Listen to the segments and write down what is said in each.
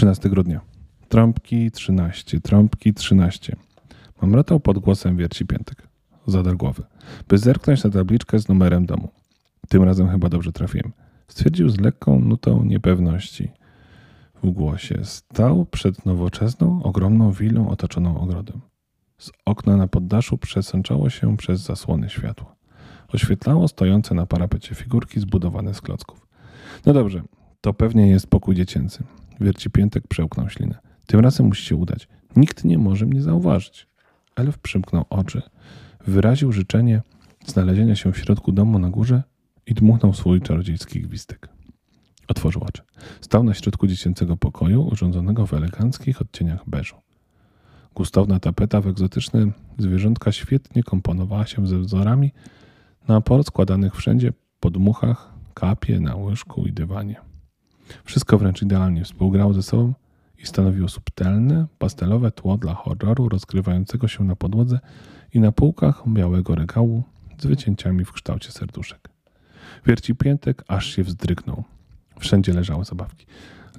13 grudnia. Trąbki 13, trąbki 13. Mamrotał pod głosem wierci piętek. Zadar głowy, by zerknąć na tabliczkę z numerem domu. Tym razem chyba dobrze trafiłem. Stwierdził z lekką nutą niepewności w głosie. Stał przed nowoczesną, ogromną willą otoczoną ogrodem. Z okna na poddaszu przesączało się przez zasłony światło. Oświetlało stojące na parapecie figurki zbudowane z klocków. No dobrze, to pewnie jest pokój dziecięcy. Wierci piętek przełknął ślinę. Tym razem musi się udać. Nikt nie może mnie zauważyć. Elf przymknął oczy. Wyraził życzenie znalezienia się w środku domu na górze i dmuchnął swój czarodziejski gwizdek. Otworzył oczy. Stał na środku dziecięcego pokoju, urządzonego w eleganckich odcieniach beżu. Gustowna tapeta w egzotyczne zwierzątka świetnie komponowała się ze wzorami na porozkładanych wszędzie podmuchach, kapie na łyżku i dywanie. Wszystko wręcz idealnie współgrało ze sobą i stanowiło subtelne, pastelowe tło dla horroru rozgrywającego się na podłodze i na półkach białego regału z wycięciami w kształcie serduszek. Wierci piętek aż się wzdrygnął. Wszędzie leżały zabawki.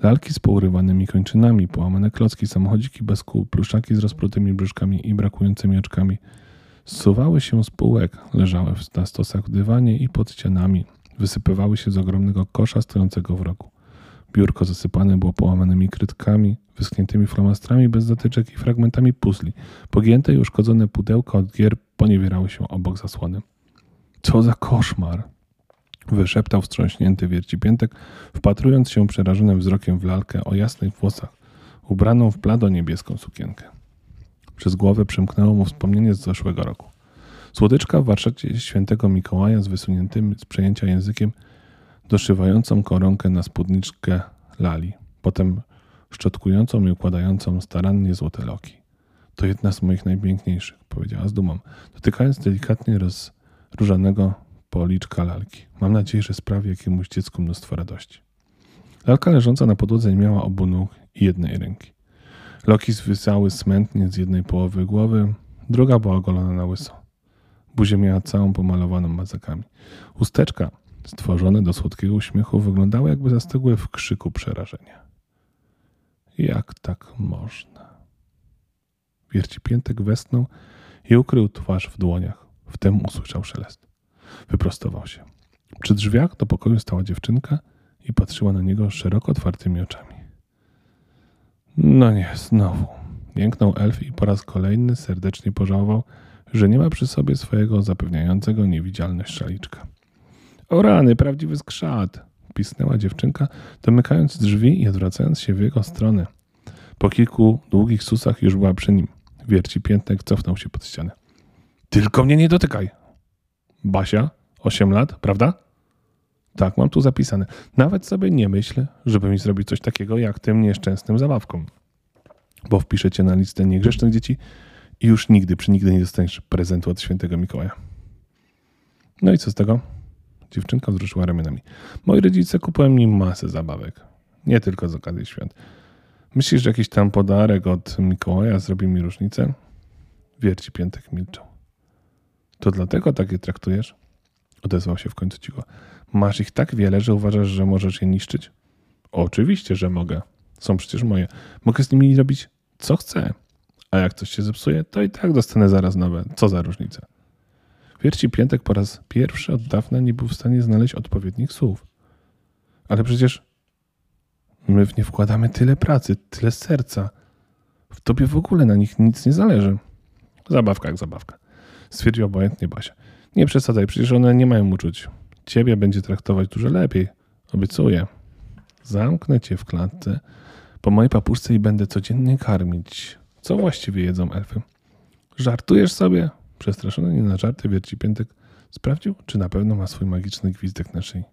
Lalki z pourywanymi kończynami, połamane klocki, samochodziki bez kół, pluszaki z rozprutymi brzuszkami i brakującymi oczkami. Zsuwały się z półek, leżały na stosach w dywanie i pod ścianami. Wysypywały się z ogromnego kosza stojącego w rogu. Biurko zasypane było połamanymi krytkami, wyschniętymi flamastrami bez zatyczek i fragmentami puzli. Pogięte i uszkodzone pudełka od gier poniewierały się obok zasłony. Co za koszmar! Wyszeptał wstrząśnięty wiercipiętek, wpatrując się przerażonym wzrokiem w lalkę o jasnych włosach, ubraną w blado niebieską sukienkę. Przez głowę przymknęło mu wspomnienie z zeszłego roku. Słodyczka w warsztacie świętego Mikołaja z wysuniętym z przejęcia językiem doszywającą koronkę na spódniczkę lali, potem szczotkującą i układającą starannie złote loki. To jedna z moich najpiękniejszych, powiedziała z dumą, dotykając delikatnie rozróżanego policzka lalki. Mam nadzieję, że sprawi jakiemuś dziecku mnóstwo radości. Lalka leżąca na podłodze miała obu nóg i jednej ręki. Loki zwisały smętnie z jednej połowy głowy, druga była ogolona na łyso. Buzię miała całą pomalowaną mazakami. Usteczka stworzone do słodkiego uśmiechu, wyglądały jakby zastygłe w krzyku przerażenia. Jak tak można? Wierci piętek westnął i ukrył twarz w dłoniach. Wtem usłyszał szelest. Wyprostował się. Przy drzwiach do pokoju stała dziewczynka i patrzyła na niego szeroko otwartymi oczami. No nie, znowu. Jęknął elf i po raz kolejny serdecznie pożałował, że nie ma przy sobie swojego zapewniającego niewidzialność szaliczka. O rany, prawdziwy skrzat! pisnęła dziewczynka, domykając drzwi i odwracając się w jego stronę. Po kilku długich susach już była przy nim. Wierci piętnek cofnął się pod ścianę. Tylko mnie nie dotykaj! Basia, osiem lat, prawda? Tak, mam tu zapisane. Nawet sobie nie myślę, żeby mi zrobić coś takiego jak tym nieszczęsnym zabawkom. Bo wpiszę cię na listę niegrzecznych dzieci i już nigdy, przy nigdy nie dostaniesz prezentu od świętego Mikołaja. No i co z tego? Dziewczynka wzruszyła ramionami. Moi rodzice kupują mi masę zabawek. Nie tylko z okazji świąt. Myślisz, że jakiś tam podarek od Mikołaja zrobi mi różnicę? Wierci piętek milczał. To dlatego takie traktujesz? Odezwał się w końcu cicho. Masz ich tak wiele, że uważasz, że możesz je niszczyć? Oczywiście, że mogę. Są przecież moje. Mogę z nimi robić co chcę. A jak coś się zepsuje, to i tak dostanę zaraz nowe. Co za różnica? Wierci Piętek po raz pierwszy od dawna nie był w stanie znaleźć odpowiednich słów. Ale przecież my w nie wkładamy tyle pracy, tyle serca. W tobie w ogóle na nich nic nie zależy. Zabawka jak zabawka. Stwierdził obojętnie Basia. Nie przesadzaj, przecież one nie mają uczuć. Ciebie będzie traktować dużo lepiej. Obiecuję. Zamknę cię w klatce po mojej papuszce i będę codziennie karmić. Co właściwie jedzą elfy? Żartujesz sobie? Przestraszony nie na żarty wierci piętek sprawdził, czy na pewno ma swój magiczny gwizdek na szyi.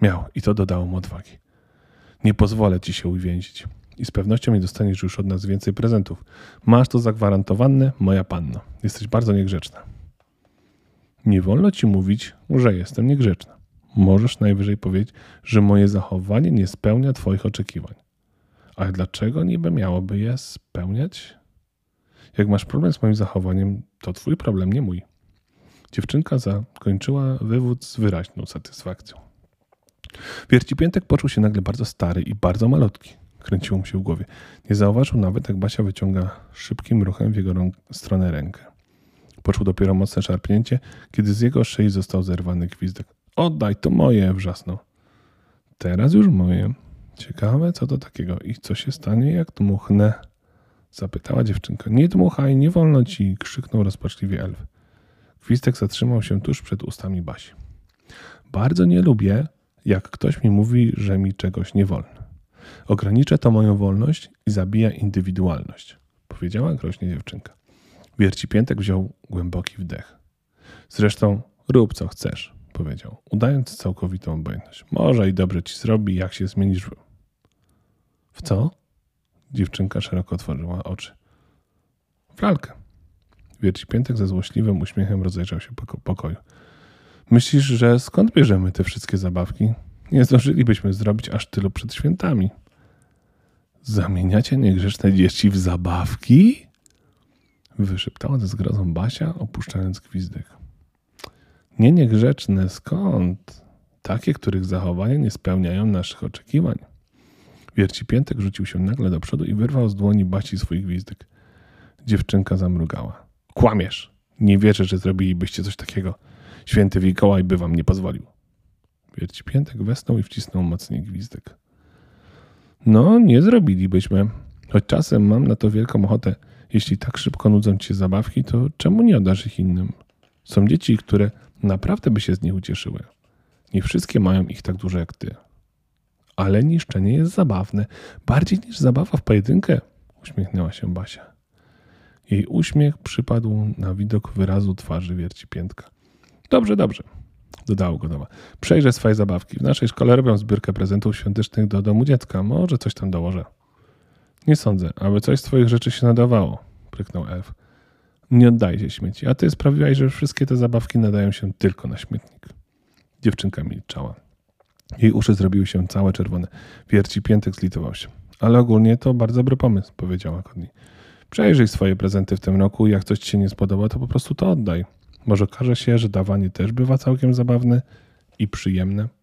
Miał i to dodało mu odwagi. Nie pozwolę ci się uwięzić i z pewnością nie dostaniesz już od nas więcej prezentów. Masz to zagwarantowane, moja panno. Jesteś bardzo niegrzeczna. Nie wolno ci mówić, że jestem niegrzeczna. Możesz najwyżej powiedzieć, że moje zachowanie nie spełnia twoich oczekiwań. Ale dlaczego niby miałoby je spełniać? Jak masz problem z moim zachowaniem, to twój problem, nie mój. Dziewczynka zakończyła wywód z wyraźną satysfakcją. Wiercipiętek poczuł się nagle bardzo stary i bardzo malutki. Kręciło mu się w głowie. Nie zauważył nawet, jak Basia wyciąga szybkim ruchem w jego rąk, stronę rękę. Poczuł dopiero mocne szarpnięcie, kiedy z jego szyi został zerwany gwizdek. Oddaj, to moje, wrzasnął. Teraz już moje. Ciekawe, co to takiego i co się stanie, jak dmuchnę? Zapytała dziewczynka. Nie dmuchaj, nie wolno ci, krzyknął rozpaczliwie elf. Gwizdek zatrzymał się tuż przed ustami Basi. Bardzo nie lubię, jak ktoś mi mówi, że mi czegoś nie wolno. Ogranicza to moją wolność i zabija indywidualność, powiedziała groźnie dziewczynka. Wierci Piętek wziął głęboki wdech. Zresztą rób co chcesz, powiedział, udając całkowitą obojętność. Może i dobrze ci zrobi, jak się zmienisz. W co? Dziewczynka szeroko otworzyła oczy. W lalkę. Wierci Piętek ze złośliwym uśmiechem rozejrzał się po ko- pokoju. Myślisz, że skąd bierzemy te wszystkie zabawki? Nie zdążylibyśmy zrobić aż tylu przed świętami. Zamieniacie niegrzeczne dzieci w zabawki? Wyszeptała ze zgrozą Basia, opuszczając gwizdek. Nie niegrzeczne, skąd? Takie, których zachowania nie spełniają naszych oczekiwań. Wierci Piętek rzucił się nagle do przodu i wyrwał z dłoni Basi swój gwizdek. Dziewczynka zamrugała. Kłamiesz! Nie wierzę, że zrobilibyście coś takiego. Święty Mikołaj by wam nie pozwolił. Wierci Piętek wesnął i wcisnął mocniej gwizdek. No, nie zrobilibyśmy. Choć czasem mam na to wielką ochotę. Jeśli tak szybko nudzą ci się zabawki, to czemu nie oddasz ich innym? Są dzieci, które naprawdę by się z nich ucieszyły. Nie wszystkie mają ich tak dużo jak ty. Ale niszczenie jest zabawne. Bardziej niż zabawa w pojedynkę, uśmiechnęła się Basia. Jej uśmiech przypadł na widok wyrazu twarzy wierci piętka. Dobrze, dobrze, dodała gotowa. Przejrzę swoje zabawki. W naszej szkole robią zbiórkę prezentów świątecznych do domu dziecka. Może coś tam dołożę. Nie sądzę, aby coś z twoich rzeczy się nadawało, pryknął elf. Nie oddajcie śmieci, a ty sprawiłaś, że wszystkie te zabawki nadają się tylko na śmietnik. Dziewczynka milczała. Jej uszy zrobiły się całe czerwone. Wierci piętek zlitował się. Ale ogólnie to bardzo dobry pomysł, powiedziała Kodni. Przejrzyj swoje prezenty w tym roku. Jak coś ci się nie spodoba, to po prostu to oddaj. Może okaże się, że dawanie też bywa całkiem zabawne i przyjemne.